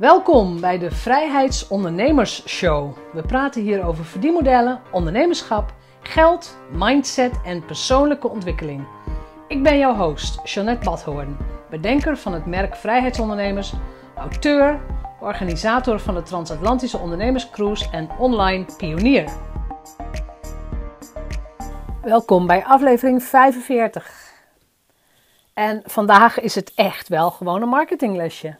Welkom bij de Vrijheidsondernemers Show. We praten hier over verdienmodellen, ondernemerschap, geld, mindset en persoonlijke ontwikkeling. Ik ben jouw host, Jeanette Badhoorn, bedenker van het merk Vrijheidsondernemers, auteur, organisator van de Transatlantische Ondernemerscruise en online pionier. Welkom bij aflevering 45. En vandaag is het echt wel gewoon een marketinglesje.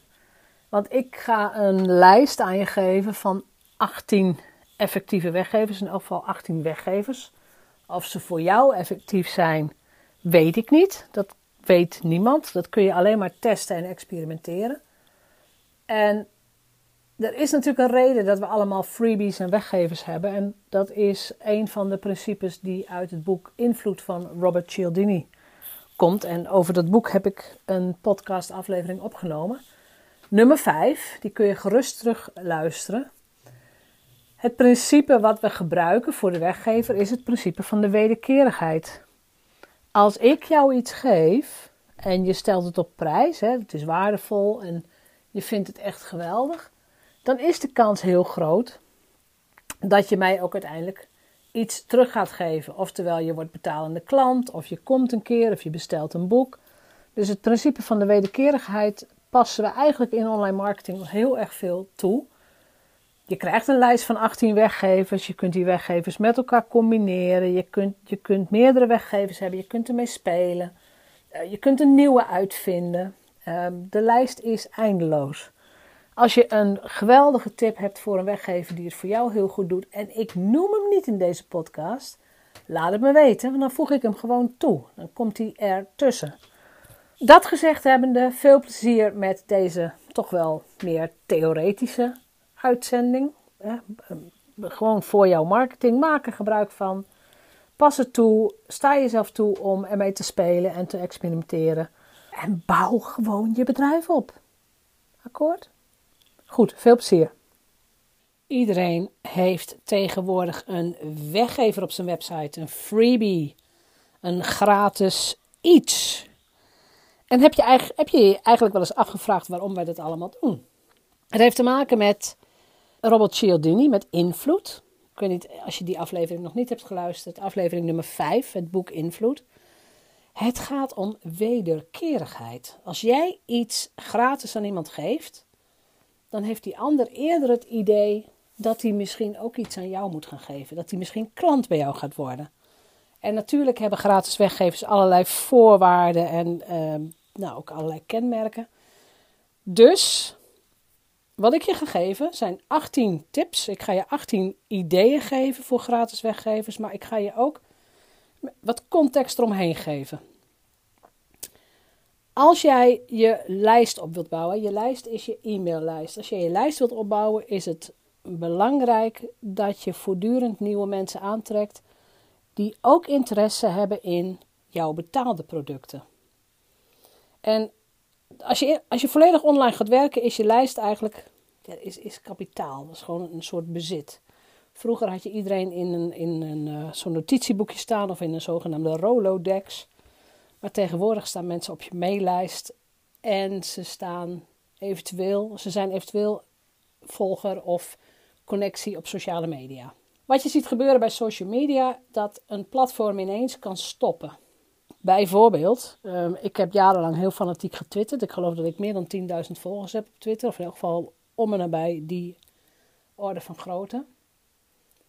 Want ik ga een lijst aan je geven van 18 effectieve weggevers, in elk geval 18 weggevers. Of ze voor jou effectief zijn, weet ik niet. Dat weet niemand. Dat kun je alleen maar testen en experimenteren. En er is natuurlijk een reden dat we allemaal freebies en weggevers hebben. En dat is een van de principes die uit het boek Invloed van Robert Cialdini komt. En over dat boek heb ik een podcastaflevering opgenomen. Nummer 5, die kun je gerust terug luisteren. Het principe wat we gebruiken voor de weggever is het principe van de wederkerigheid. Als ik jou iets geef en je stelt het op prijs, hè, het is waardevol en je vindt het echt geweldig, dan is de kans heel groot dat je mij ook uiteindelijk iets terug gaat geven. Oftewel, je wordt betalende klant, of je komt een keer, of je bestelt een boek. Dus het principe van de wederkerigheid passen we eigenlijk in online marketing heel erg veel toe. Je krijgt een lijst van 18 weggevers. Je kunt die weggevers met elkaar combineren. Je kunt, je kunt meerdere weggevers hebben. Je kunt ermee spelen. Eh, je kunt een nieuwe uitvinden. Ehm, de lijst is eindeloos. Als je een geweldige tip hebt voor een weggever die het voor jou heel goed doet. En ik noem hem niet in deze podcast. Laat het me weten, want dan voeg ik hem gewoon toe. Dan komt hij er tussen. Dat gezegd hebbende, veel plezier met deze toch wel meer theoretische uitzending. Gewoon voor jouw marketing, maak er gebruik van. Pas het toe, sta jezelf toe om ermee te spelen en te experimenteren. En bouw gewoon je bedrijf op. Akkoord? Goed, veel plezier. Iedereen heeft tegenwoordig een weggever op zijn website, een freebie, een gratis iets. En heb je, eigenlijk, heb je eigenlijk wel eens afgevraagd waarom wij dit allemaal doen? Het heeft te maken met Robert Cialdini, met invloed. Ik weet niet, als je die aflevering nog niet hebt geluisterd, aflevering nummer 5, het boek Invloed. Het gaat om wederkerigheid. Als jij iets gratis aan iemand geeft, dan heeft die ander eerder het idee dat hij misschien ook iets aan jou moet gaan geven. Dat hij misschien klant bij jou gaat worden. En natuurlijk hebben gratis weggevers allerlei voorwaarden en ehm, nou, ook allerlei kenmerken. Dus wat ik je ga geven zijn 18 tips. Ik ga je 18 ideeën geven voor gratis weggevers, maar ik ga je ook wat context eromheen geven. Als jij je lijst op wilt bouwen, je lijst is je e-maillijst. Als je je lijst wilt opbouwen, is het belangrijk dat je voortdurend nieuwe mensen aantrekt die ook interesse hebben in jouw betaalde producten. En als je, als je volledig online gaat werken, is je lijst eigenlijk ja, is, is kapitaal. Dat is gewoon een soort bezit. Vroeger had je iedereen in een, in een uh, zo'n notitieboekje staan of in een zogenaamde Rolodex. Maar tegenwoordig staan mensen op je maillijst en ze staan eventueel, ze zijn eventueel volger of connectie op sociale media. Wat je ziet gebeuren bij social media, dat een platform ineens kan stoppen. Bijvoorbeeld, um, ik heb jarenlang heel fanatiek getwitterd. Ik geloof dat ik meer dan 10.000 volgers heb op Twitter. Of in elk geval om en nabij die orde van grootte.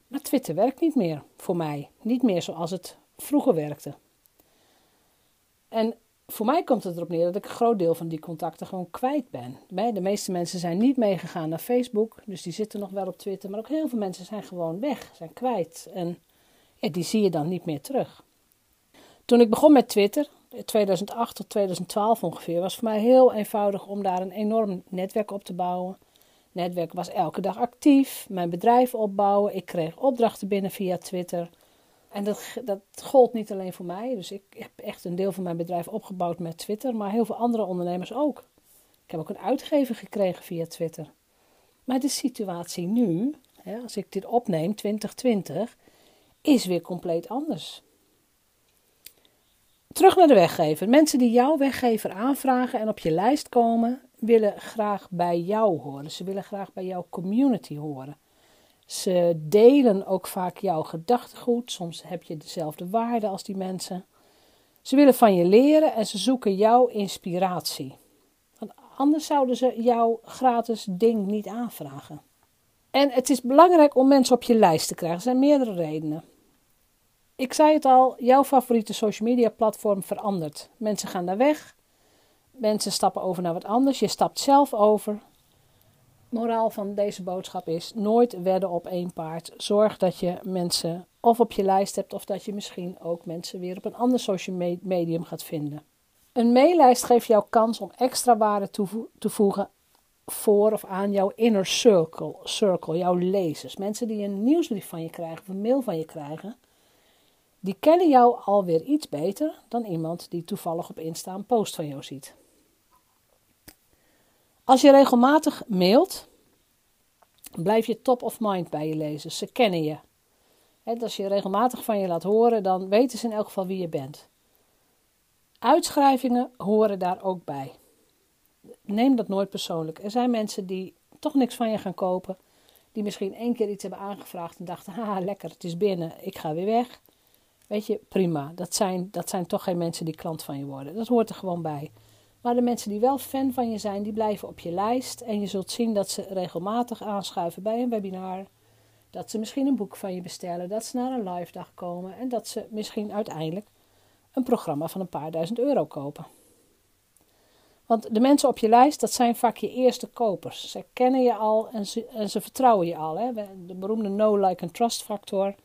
Maar Twitter werkt niet meer voor mij. Niet meer zoals het vroeger werkte. En voor mij komt het erop neer dat ik een groot deel van die contacten gewoon kwijt ben. De meeste mensen zijn niet meegegaan naar Facebook, dus die zitten nog wel op Twitter. Maar ook heel veel mensen zijn gewoon weg, zijn kwijt. En ja, die zie je dan niet meer terug. Toen ik begon met Twitter, 2008 tot 2012 ongeveer, was voor mij heel eenvoudig om daar een enorm netwerk op te bouwen. Netwerk was elke dag actief, mijn bedrijf opbouwen, ik kreeg opdrachten binnen via Twitter. En dat, dat gold niet alleen voor mij, dus ik heb echt een deel van mijn bedrijf opgebouwd met Twitter, maar heel veel andere ondernemers ook. Ik heb ook een uitgever gekregen via Twitter. Maar de situatie nu, als ik dit opneem, 2020, is weer compleet anders. Terug naar de weggever. Mensen die jouw weggever aanvragen en op je lijst komen, willen graag bij jou horen. Ze willen graag bij jouw community horen. Ze delen ook vaak jouw gedachtegoed. Soms heb je dezelfde waarden als die mensen. Ze willen van je leren en ze zoeken jouw inspiratie. Want anders zouden ze jouw gratis ding niet aanvragen. En het is belangrijk om mensen op je lijst te krijgen. Er zijn meerdere redenen. Ik zei het al, jouw favoriete social media platform verandert. Mensen gaan daar weg. Mensen stappen over naar wat anders. Je stapt zelf over. Moraal van deze boodschap is: nooit wedden op één paard. Zorg dat je mensen of op je lijst hebt, of dat je misschien ook mensen weer op een ander social medium gaat vinden. Een maillijst geeft jou kans om extra waarde toe te voegen voor of aan jouw inner circle, circle, jouw lezers. Mensen die een nieuwsbrief van je krijgen of een mail van je krijgen, die kennen jou alweer iets beter dan iemand die toevallig op Insta een post van jou ziet. Als je regelmatig mailt, blijf je top of mind bij je lezers. Ze kennen je. als je regelmatig van je laat horen, dan weten ze in elk geval wie je bent. Uitschrijvingen horen daar ook bij. Neem dat nooit persoonlijk. Er zijn mensen die toch niks van je gaan kopen, die misschien één keer iets hebben aangevraagd en dachten: haha, lekker, het is binnen, ik ga weer weg. Weet je, prima. Dat zijn, dat zijn toch geen mensen die klant van je worden. Dat hoort er gewoon bij. Maar de mensen die wel fan van je zijn, die blijven op je lijst. En je zult zien dat ze regelmatig aanschuiven bij een webinar. Dat ze misschien een boek van je bestellen. Dat ze naar een live dag komen. En dat ze misschien uiteindelijk een programma van een paar duizend euro kopen. Want de mensen op je lijst, dat zijn vaak je eerste kopers. Ze kennen je al en ze, en ze vertrouwen je al. Hè? De beroemde no, like en trust factor.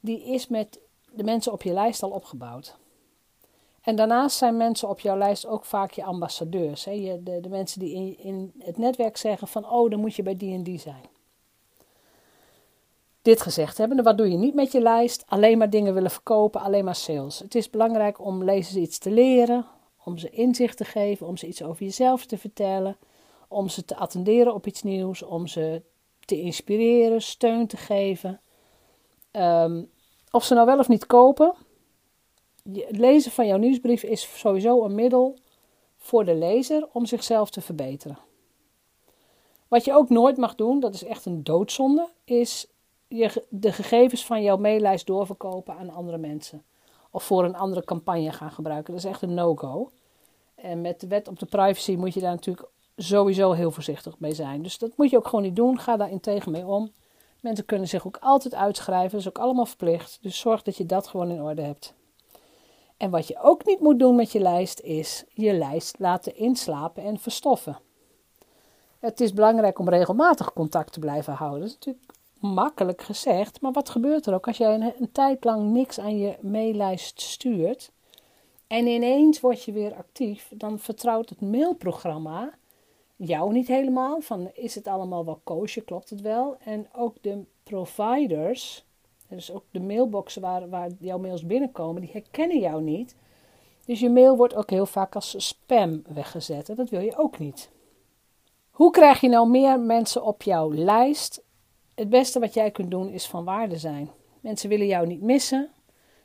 Die is met de mensen op je lijst al opgebouwd. En daarnaast zijn mensen op jouw lijst ook vaak je ambassadeurs. Hè? Je, de, de mensen die in, in het netwerk zeggen van, oh, dan moet je bij die en die zijn. Dit gezegd hebben, wat doe je niet met je lijst? Alleen maar dingen willen verkopen, alleen maar sales. Het is belangrijk om lezers iets te leren, om ze inzicht te geven, om ze iets over jezelf te vertellen, om ze te attenderen op iets nieuws, om ze te inspireren, steun te geven. Um, of ze nou wel of niet kopen, het lezen van jouw nieuwsbrief is sowieso een middel voor de lezer om zichzelf te verbeteren. Wat je ook nooit mag doen, dat is echt een doodzonde, is je, de gegevens van jouw maillijst doorverkopen aan andere mensen. Of voor een andere campagne gaan gebruiken. Dat is echt een no-go. En met de wet op de privacy moet je daar natuurlijk sowieso heel voorzichtig mee zijn. Dus dat moet je ook gewoon niet doen. Ga daar integer mee om. Mensen kunnen zich ook altijd uitschrijven, dat is ook allemaal verplicht. Dus zorg dat je dat gewoon in orde hebt. En wat je ook niet moet doen met je lijst is je lijst laten inslapen en verstoffen. Het is belangrijk om regelmatig contact te blijven houden. Dat is natuurlijk makkelijk gezegd, maar wat gebeurt er ook als jij een, een tijd lang niks aan je maillijst stuurt en ineens word je weer actief, dan vertrouwt het mailprogramma jou niet helemaal. Van is het allemaal wel koosje, klopt het wel? En ook de providers, dus ook de mailboxen waar, waar jouw mails binnenkomen, die herkennen jou niet. Dus je mail wordt ook heel vaak als spam weggezet. En dat wil je ook niet. Hoe krijg je nou meer mensen op jouw lijst? Het beste wat jij kunt doen is van waarde zijn. Mensen willen jou niet missen.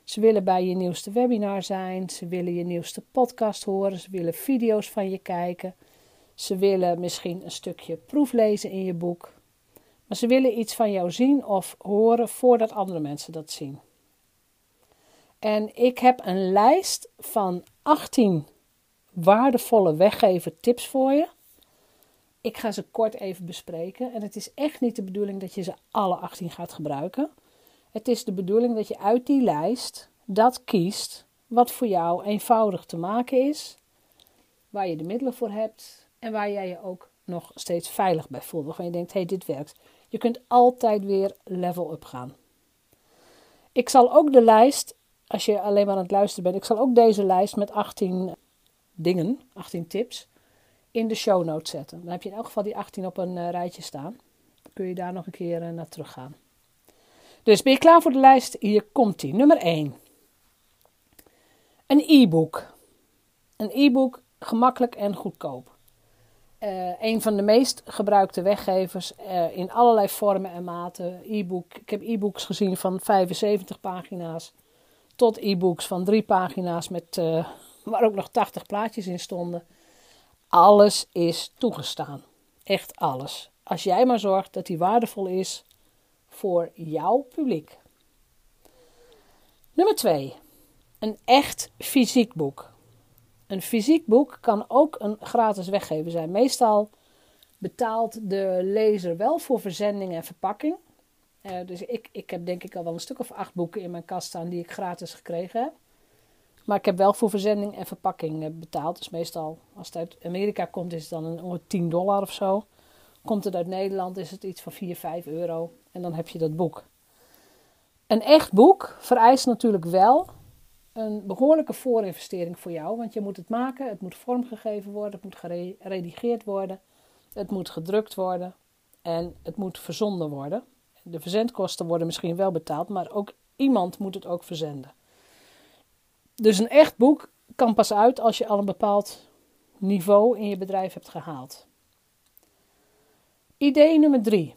Ze willen bij je nieuwste webinar zijn. Ze willen je nieuwste podcast horen. Ze willen video's van je kijken. Ze willen misschien een stukje proeflezen in je boek. Maar ze willen iets van jou zien of horen voordat andere mensen dat zien. En ik heb een lijst van 18 waardevolle weggever tips voor je. Ik ga ze kort even bespreken. En het is echt niet de bedoeling dat je ze alle 18 gaat gebruiken. Het is de bedoeling dat je uit die lijst dat kiest wat voor jou eenvoudig te maken is, waar je de middelen voor hebt en waar jij je ook nog steeds veilig bij voelt. Waarvan je denkt, hé, hey, dit werkt. Je kunt altijd weer level up gaan. Ik zal ook de lijst, als je alleen maar aan het luisteren bent, ik zal ook deze lijst met 18 dingen, 18 tips, in de show notes zetten. Dan heb je in elk geval die 18 op een uh, rijtje staan. Dan kun je daar nog een keer uh, naar terug gaan. Dus ben je klaar voor de lijst? Hier komt die. Nummer 1. Een e-book. Een e-book gemakkelijk en goedkoop. Uh, een van de meest gebruikte weggevers uh, in allerlei vormen en maten. E-book. Ik heb e-books gezien van 75 pagina's tot e-books van drie pagina's met, uh, waar ook nog 80 plaatjes in stonden. alles is toegestaan. Echt alles. Als jij maar zorgt dat die waardevol is voor jouw publiek. Nummer 2. Een echt fysiek boek. Een fysiek boek kan ook een gratis weggever zijn. Meestal betaalt de lezer wel voor verzending en verpakking. Uh, dus ik, ik heb denk ik al wel een stuk of acht boeken in mijn kast staan die ik gratis gekregen heb. Maar ik heb wel voor verzending en verpakking eh, betaald. Dus meestal, als het uit Amerika komt, is het dan een 10 dollar of zo. Komt het uit Nederland, is het iets van 4, 5 euro. En dan heb je dat boek. Een echt boek vereist natuurlijk wel een behoorlijke voorinvestering voor jou. Want je moet het maken, het moet vormgegeven worden, het moet geredigeerd worden, het moet gedrukt worden en het moet verzonden worden. De verzendkosten worden misschien wel betaald, maar ook iemand moet het ook verzenden. Dus een echt boek kan pas uit als je al een bepaald niveau in je bedrijf hebt gehaald. Idee nummer drie.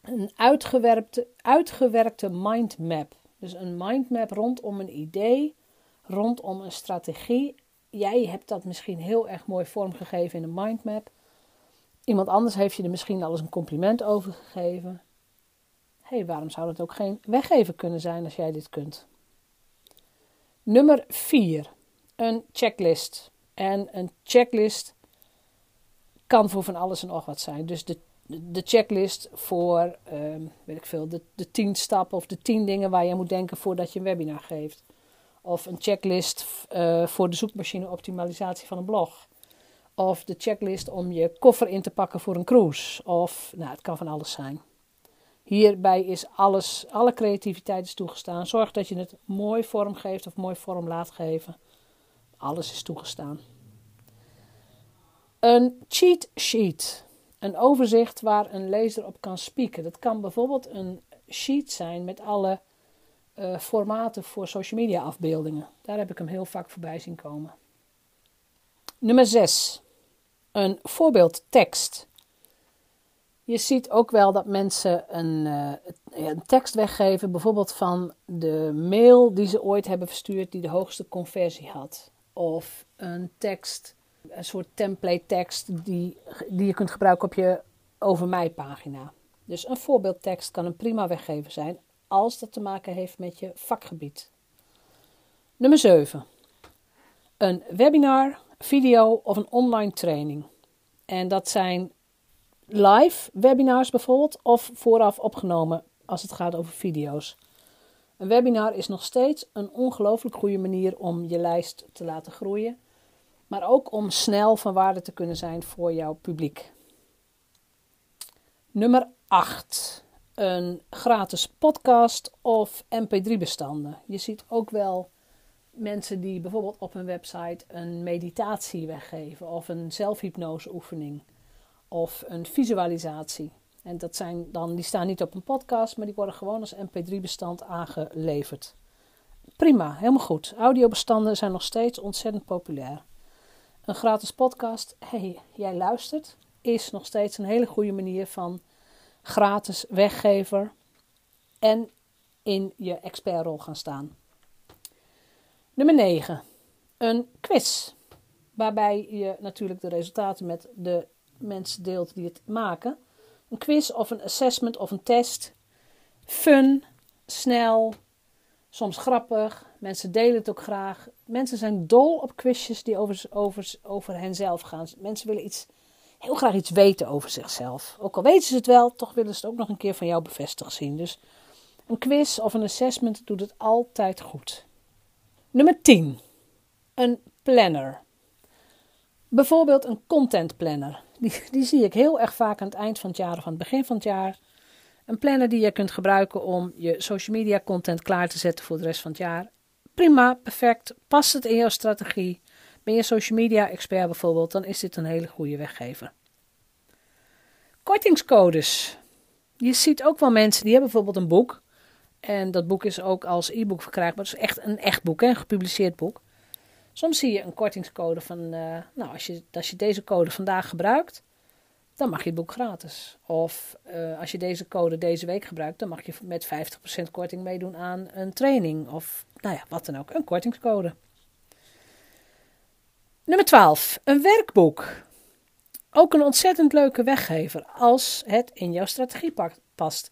Een uitgewerkte, uitgewerkte mindmap. Dus een mindmap rondom een idee, rondom een strategie. Jij hebt dat misschien heel erg mooi vormgegeven in een mindmap. Iemand anders heeft je er misschien al eens een compliment over gegeven. Hé, hey, waarom zou dat ook geen weggever kunnen zijn als jij dit kunt? Nummer 4. Een checklist. En een checklist kan voor van alles en nog wat zijn. Dus de, de checklist voor, uh, weet ik veel, de, de 10 stappen of de 10 dingen waar je moet denken voordat je een webinar geeft. Of een checklist uh, voor de zoekmachine optimalisatie van een blog. Of de checklist om je koffer in te pakken voor een cruise. Of, nou, het kan van alles zijn. Hierbij is alles, alle creativiteit is toegestaan. Zorg dat je het mooi vormgeeft of mooi vorm laat geven. Alles is toegestaan. Een cheat sheet. Een overzicht waar een lezer op kan spieken. Dat kan bijvoorbeeld een sheet zijn met alle uh, formaten voor social media afbeeldingen. Daar heb ik hem heel vaak voorbij zien komen. Nummer 6. Een voorbeeldtekst. Je ziet ook wel dat mensen een, uh, een, tekst weggeven, bijvoorbeeld van de mail die ze ooit hebben verstuurd die de hoogste conversie had. Of een tekst, een soort template tekst die, die je kunt gebruiken op je over mij pagina. Dus een voorbeeldtekst kan een prima weggever zijn als dat te maken heeft met je vakgebied. Nummer 7. Een webinar, video of een online training. En dat zijn live webinars bijvoorbeeld of vooraf opgenomen als het gaat over video's. Een webinar is nog steeds een ongelooflijk goede manier om je lijst te laten groeien, maar ook om snel van waarde te kunnen zijn voor jouw publiek. Nummer 8. Een gratis podcast of MP3-bestanden. Je ziet ook wel mensen die bijvoorbeeld op hun website een meditatie weggeven of een zelfhypnose oefening of een visualisatie. En dat zijn dan, die staan niet op een podcast, maar die worden gewoon als mp3-bestand aangeleverd. Prima, helemaal goed. Audiobestanden zijn nog steeds ontzettend populair. Een gratis podcast, hey, jij luistert, is nog steeds een hele goede manier van gratis weggever en in je expertrol gaan staan. Nummer 9. Een quiz. Waarbij je natuurlijk de resultaten met de mensen deelt die het maken. Een quiz of een assessment of een test. Fun, snel, soms grappig. Mensen delen het ook graag. Mensen zijn dol op quizjes die over, over, over henzelf gaan. Mensen willen iets, heel graag iets weten over zichzelf. Ook al weten ze het wel, toch willen ze het ook nog een keer van jou bevestigd zien. Dus een quiz of een assessment doet het altijd goed. Nummer 10. Een planner. Bijvoorbeeld een content planner. Die, die zie ik heel erg vaak aan het eind van het jaar of aan het begin van het jaar. Een planner die je kunt gebruiken om je social media content klaar te zetten voor de rest van het jaar. Prima, perfect. Past het in jouw strategie? Ben je social media expert bijvoorbeeld, dan is dit een hele goede weggever. Kortingscodes. Je ziet ook wel mensen die hebben bijvoorbeeld een boek. En dat boek is ook als e-book verkrijgbaar. Het is echt een echt boek, een gepubliceerd boek. Soms zie je een kortingscode van, uh, nou, als je, als je deze code vandaag gebruikt, dan mag je het boek gratis. Of uh, als je deze code deze week gebruikt, dan mag je met 50% korting meedoen aan een training. Of nou ja, wat dan ook, een kortingscode. Nummer 12. Een werkboek. Ook een ontzettend leuke weggever als het in jouw strategie past.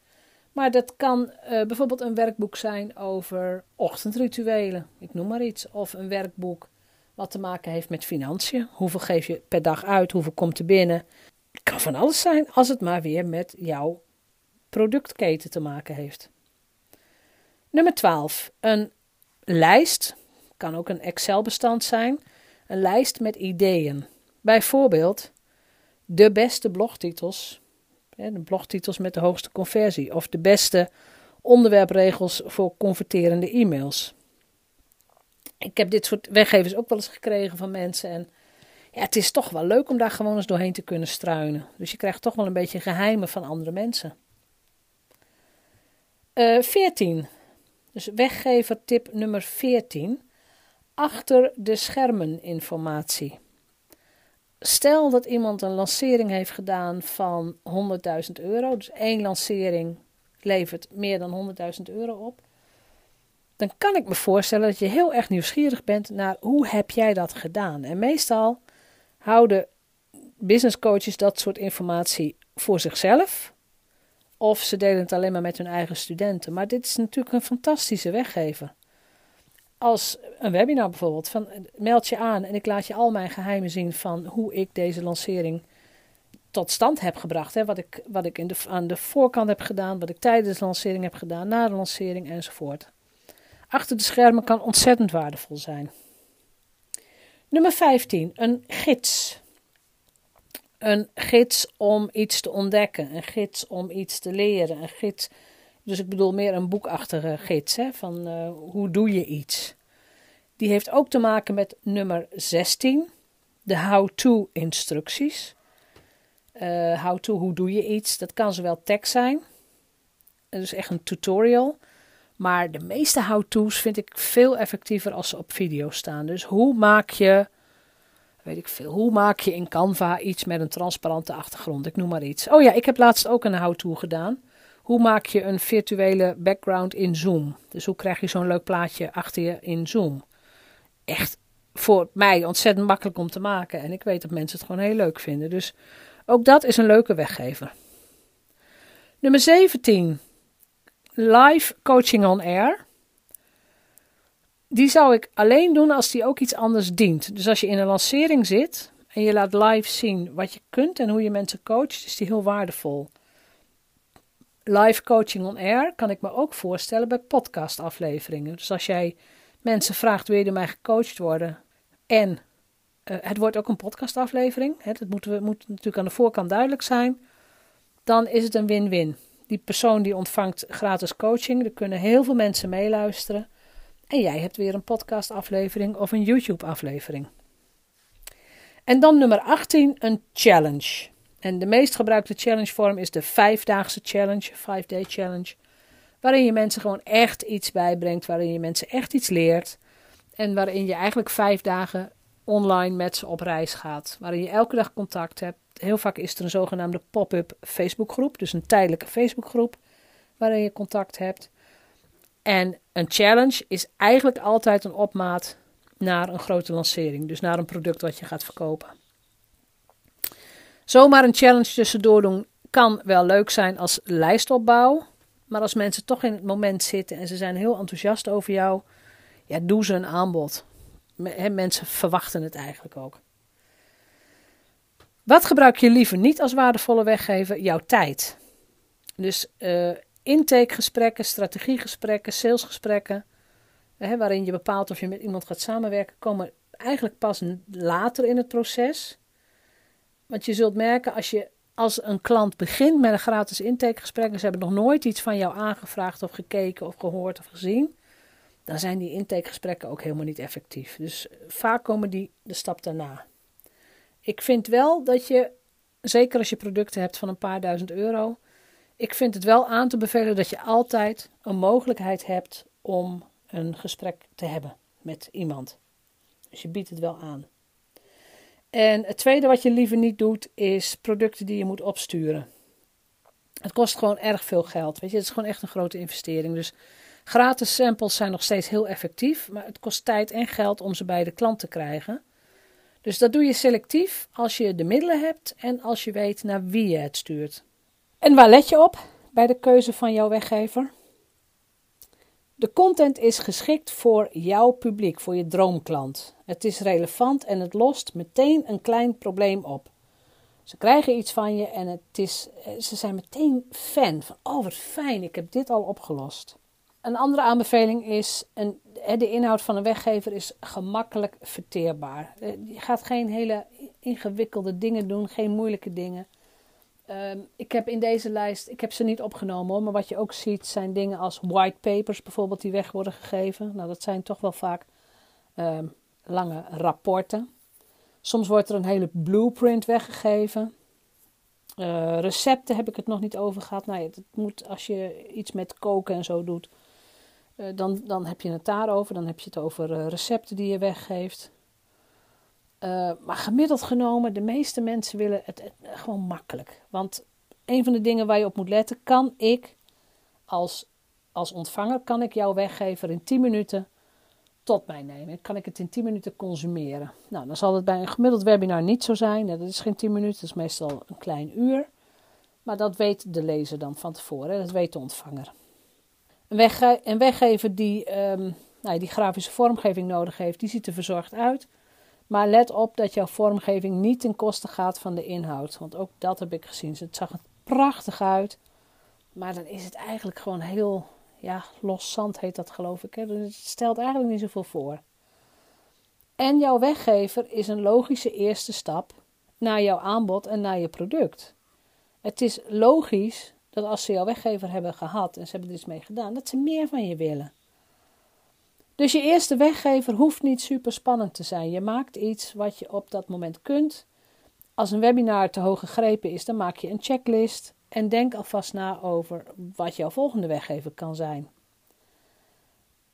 Maar dat kan uh, bijvoorbeeld een werkboek zijn over ochtendrituelen, ik noem maar iets. Of een werkboek wat te maken heeft met financiën. Hoeveel geef je per dag uit, hoeveel komt er binnen. Het kan van alles zijn als het maar weer met jouw productketen te maken heeft. Nummer 12. Een lijst, kan ook een Excel-bestand zijn. Een lijst met ideeën. Bijvoorbeeld de beste blogtitels de blogtitels met de hoogste conversie of de beste onderwerpregels voor converterende e-mails. Ik heb dit soort weggevers ook wel eens gekregen van mensen en ja, het is toch wel leuk om daar gewoon eens doorheen te kunnen struinen. Dus je krijgt toch wel een beetje geheimen van andere mensen. Uh, eh, 14. Dus weggever tip nummer 14. Achter de schermen informatie. Stel dat iemand een lancering heeft gedaan van 100.000 euro, dus één lancering levert meer dan 100.000 euro op, dan kan ik me voorstellen dat je heel erg nieuwsgierig bent naar hoe heb jij dat gedaan. En meestal houden business coaches dat soort informatie voor zichzelf. Of ze delen het alleen maar met hun eigen studenten. Maar dit is natuurlijk een fantastische weggever als een webinar bijvoorbeeld, van meld je aan en ik laat je al mijn geheimen zien van hoe ik deze lancering tot stand heb gebracht. Hè? Wat ik, wat ik in de, aan de voorkant heb gedaan, wat ik tijdens de lancering heb gedaan, na de lancering enzovoort. Achter de schermen kan ontzettend waardevol zijn. Nummer 15, een gids. Een gids om iets te ontdekken, een gids om iets te leren, een gids dus ik bedoel meer een boekachtige gids, hè, van uh, hoe doe je iets. Die heeft ook te maken met nummer 16, de how-to instructies. Uh, how-to, hoe doe je iets? Dat kan zowel tekst zijn, dus echt een tutorial. Maar de meeste how-to's vind ik veel effectiever als ze op video staan. Dus hoe maak je, weet ik veel, hoe maak je in Canva iets met een transparante achtergrond? Ik noem maar iets. Oh ja, ik heb laatst ook een how-to gedaan. Hoe maak je een virtuele background in Zoom? Dus hoe krijg je zo'n leuk plaatje achter je in Zoom? Echt voor mij ontzettend makkelijk om te maken. En ik weet dat mensen het gewoon heel leuk vinden. Dus ook dat is een leuke weggever. Nummer 17. Live coaching on air. Die zou ik alleen doen als die ook iets anders dient. Dus als je in een lancering zit en je laat live zien wat je kunt en hoe je mensen coacht, is die heel waardevol live coaching on air kan ik me ook voorstellen bij podcastafleveringen. Dus als jij mensen vraagt, wil je door mij gecoacht worden? En uh, het wordt ook een podcastaflevering. Hè, dat moet, moet natuurlijk aan de voorkant duidelijk zijn. Dan is het een win-win. Die persoon die ontvangt gratis coaching, er kunnen heel veel mensen meeluisteren. En jij hebt weer een podcastaflevering of een YouTube-aflevering. En dan nummer 18, een challenge. En de meest gebruikte challenge vorm is de vijfdaagse challenge, five day challenge. Waarin je mensen gewoon echt iets bijbrengt, waarin je mensen echt iets leert. En waarin je eigenlijk vijf dagen online met ze op reis gaat. Waarin je elke dag contact hebt. Heel vaak is er een zogenaamde pop-up Facebookgroep, dus een tijdelijke Facebookgroep waarin je contact hebt. En een challenge is eigenlijk altijd een opmaat naar een grote lancering, dus naar een product wat je gaat verkopen. Zomaar een challenge tussendoor doen kan wel leuk zijn als lijstopbouw. Maar als mensen toch in het moment zitten en ze zijn heel enthousiast over jou, ja, doe ze een aanbod. mensen verwachten het eigenlijk ook. Wat gebruik je liever niet als waardevolle weggever? Jouw tijd. Dus uh, intakegesprekken, strategiegesprekken, salesgesprekken, hè, waarin je bepaalt of je met iemand gaat samenwerken, komen eigenlijk pas later in het proces. Want je zult merken als je als een klant begint met een gratis intakegesprek en ze hebben nog nooit iets van jou aangevraagd of gekeken of gehoord of gezien, dan zijn die intakegesprekken ook helemaal niet effectief. Dus vaak komen die de stap daarna. Ik vind wel dat je, zeker als je producten hebt van een paar duizend euro, ik vind het wel aan te bevelen dat je altijd een mogelijkheid hebt om een gesprek te hebben met iemand. Dus je biedt het wel aan. En het tweede wat je liever niet doet, is producten die je moet opsturen. Het kost gewoon erg veel geld. Weet je, het is gewoon echt een grote investering. Dus gratis samples zijn nog steeds heel effectief, maar het kost tijd en geld om ze bij de klant te krijgen. Dus dat doe je selectief als je de middelen hebt en als je weet naar wie je het stuurt. En waar let je op bij de keuze van jouw weggever? De content is geschikt voor jouw publiek, voor je droomklant. Het is relevant en het lost meteen een klein probleem op. Ze krijgen iets van je en het is, eh, ze zijn meteen fan van, oh wat fijn, ik heb dit al opgelost. Een andere aanbeveling is, een, de inhoud van een weggever is gemakkelijk verteerbaar. Eh, je gaat geen hele ingewikkelde dingen doen, geen moeilijke dingen. Ehm, ik heb in deze lijst, ik heb ze niet opgenomen hoor, maar wat je ook ziet zijn dingen als white papers bijvoorbeeld die weg worden gegeven. Nou, dat zijn toch wel vaak ehm, lange rapporten. Soms wordt er een hele blueprint weggegeven. Uh, recepten heb ik het nog niet over gehad. Nou, het moet, als je iets met koken en zo doet, uh, dan, dan heb je het daarover. Dan heb je het over uh, recepten die je weggeeft. Maar gemiddeld genomen, de meeste mensen willen het, het, gewoon makkelijk. Want een van de dingen waar je op moet letten, kan ik als, als ontvanger, kan ik jouw weggever in 10 minuten tot mij nemen. Kan ik het in 10 minuten consumeren? Nou, dan zal het bij een gemiddeld webinar niet zo zijn. Dat is geen 10 minuten, dat is meestal een klein uur. Maar dat weet de lezer dan van tevoren, dat weet de ontvanger. Een, wegge een weggever die, um, nou, die grafische vormgeving nodig heeft, die ziet er verzorgd uit. Maar let op dat jouw vormgeving niet ten koste gaat van de inhoud. Want ook dat heb ik gezien. Het zag er prachtig uit. Maar dan is het eigenlijk gewoon heel ja, los zand heet dat geloof ik. Dus het stelt eigenlijk niet zoveel voor. En jouw weggever is een logische eerste stap naar jouw aanbod en naar je product. Het is logisch dat als ze jouw weggever hebben gehad en ze hebben er iets mee gedaan, dat ze meer van je willen. Dus je eerste weggever hoeft niet super spannend te zijn. Je maakt iets wat je op dat moment kunt. Als een webinar te hoog gegrepen is, dan maak je een checklist en denk alvast na over wat jouw volgende weggever kan zijn.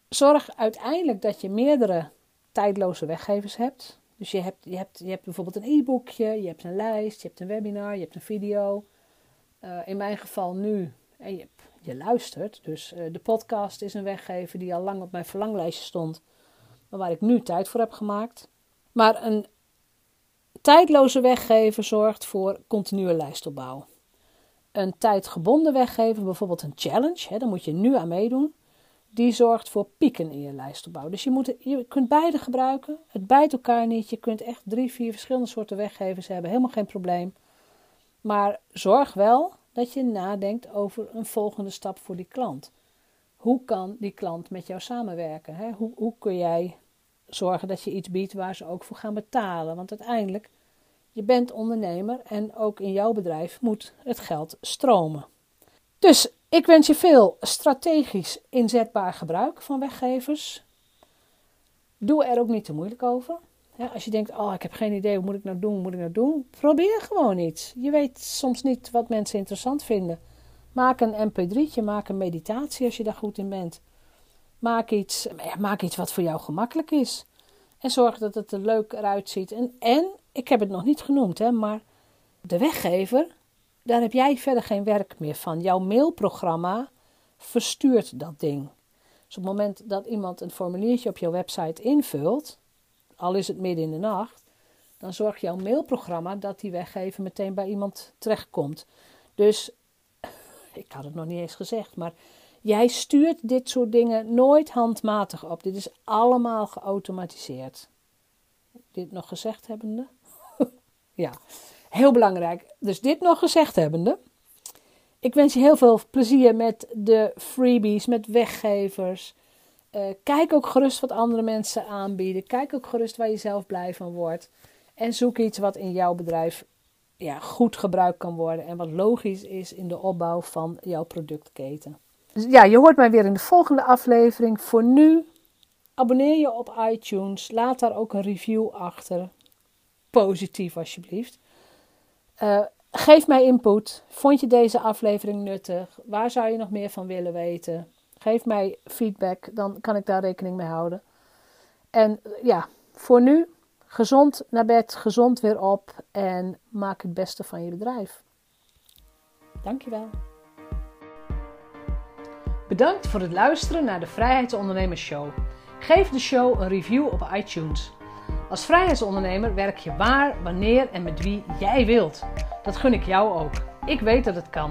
Zorg uiteindelijk dat je meerdere tijdloze weggevers hebt. Dus je hebt, je hebt, je hebt bijvoorbeeld een e-boekje, je hebt een lijst, je hebt een webinar, je hebt een video. Uh, in mijn geval nu, en je, je luistert. Dus uh, de podcast is een weggever die al lang op mijn verlanglijstje stond, maar waar ik nu tijd voor heb gemaakt. Maar een tijdloze weggever zorgt voor continue lijstopbouw een tijdgebonden weggever, bijvoorbeeld een challenge, hè, daar moet je nu aan meedoen, die zorgt voor pieken in je lijstopbouw. Dus je, je kunt beide gebruiken, het bijt elkaar niet, je kunt echt drie, vier verschillende soorten weggevers hebben, helemaal geen probleem. Maar zorg wel dat je nadenkt over een volgende stap voor die klant. Hoe kan die klant met jou samenwerken? Hè? Hoe, hoe kun jij zorgen dat je iets biedt waar ze ook voor gaan betalen? Want uiteindelijk je bent ondernemer en ook in jouw bedrijf moet het geld stromen. Dus ik wens je veel strategisch inzetbaar gebruik van weggevers. Doe er ook niet te moeilijk over. Als je denkt, oh ik heb geen idee, hoe moet ik nou doen, moet ik nou doen? Probeer gewoon iets. Je weet soms niet wat mensen interessant vinden. Maak een mp3'tje, maak een meditatie als je daar goed in bent. Maak iets, maak iets wat voor jou gemakkelijk is. En zorg dat het er leuk eruit ziet. En, en ik heb het nog niet genoemd, hè, maar de weggever, daar heb jij verder geen werk meer van. Jouw mailprogramma verstuurt dat ding. Dus op het moment dat iemand een formuliertje op jouw website invult, al is het midden in de nacht, dan zorgt jouw mailprogramma dat die weggever meteen bij iemand terechtkomt. Dus, ik had het nog niet eens gezegd, maar jij stuurt dit soort dingen nooit handmatig op. Dit is allemaal geautomatiseerd. Dit nog gezegd hebbende? Ja, heel belangrijk. Dus dit nog gezegd hebbende. Ik wens je heel veel plezier met de freebies, met weggevers. Uh, kijk ook gerust wat andere mensen aanbieden. Kijk ook gerust waar je zelf blij van wordt. En zoek iets wat in jouw bedrijf ja, goed gebruikt kan worden. En wat logisch is in de opbouw van jouw productketen. Dus ja, je hoort mij weer in de volgende aflevering. Voor nu, abonneer je op iTunes. Laat daar ook een review achter positief alsjeblieft. Uh, geef mij input. Vond je deze aflevering nuttig? Waar zou je nog meer van willen weten? Geef mij feedback, dan kan ik daar rekening mee houden. En ja, voor nu, gezond naar bed, gezond weer op en maak het beste van je bedrijf. Dankjewel. Bedankt voor het luisteren naar de Vrijheidsondernemers Show. Geef de show een review op iTunes. Als vrijheidsondernemer werk je waar, wanneer en met wie jij wilt. Dat gun ik jou ook. Ik weet dat het kan.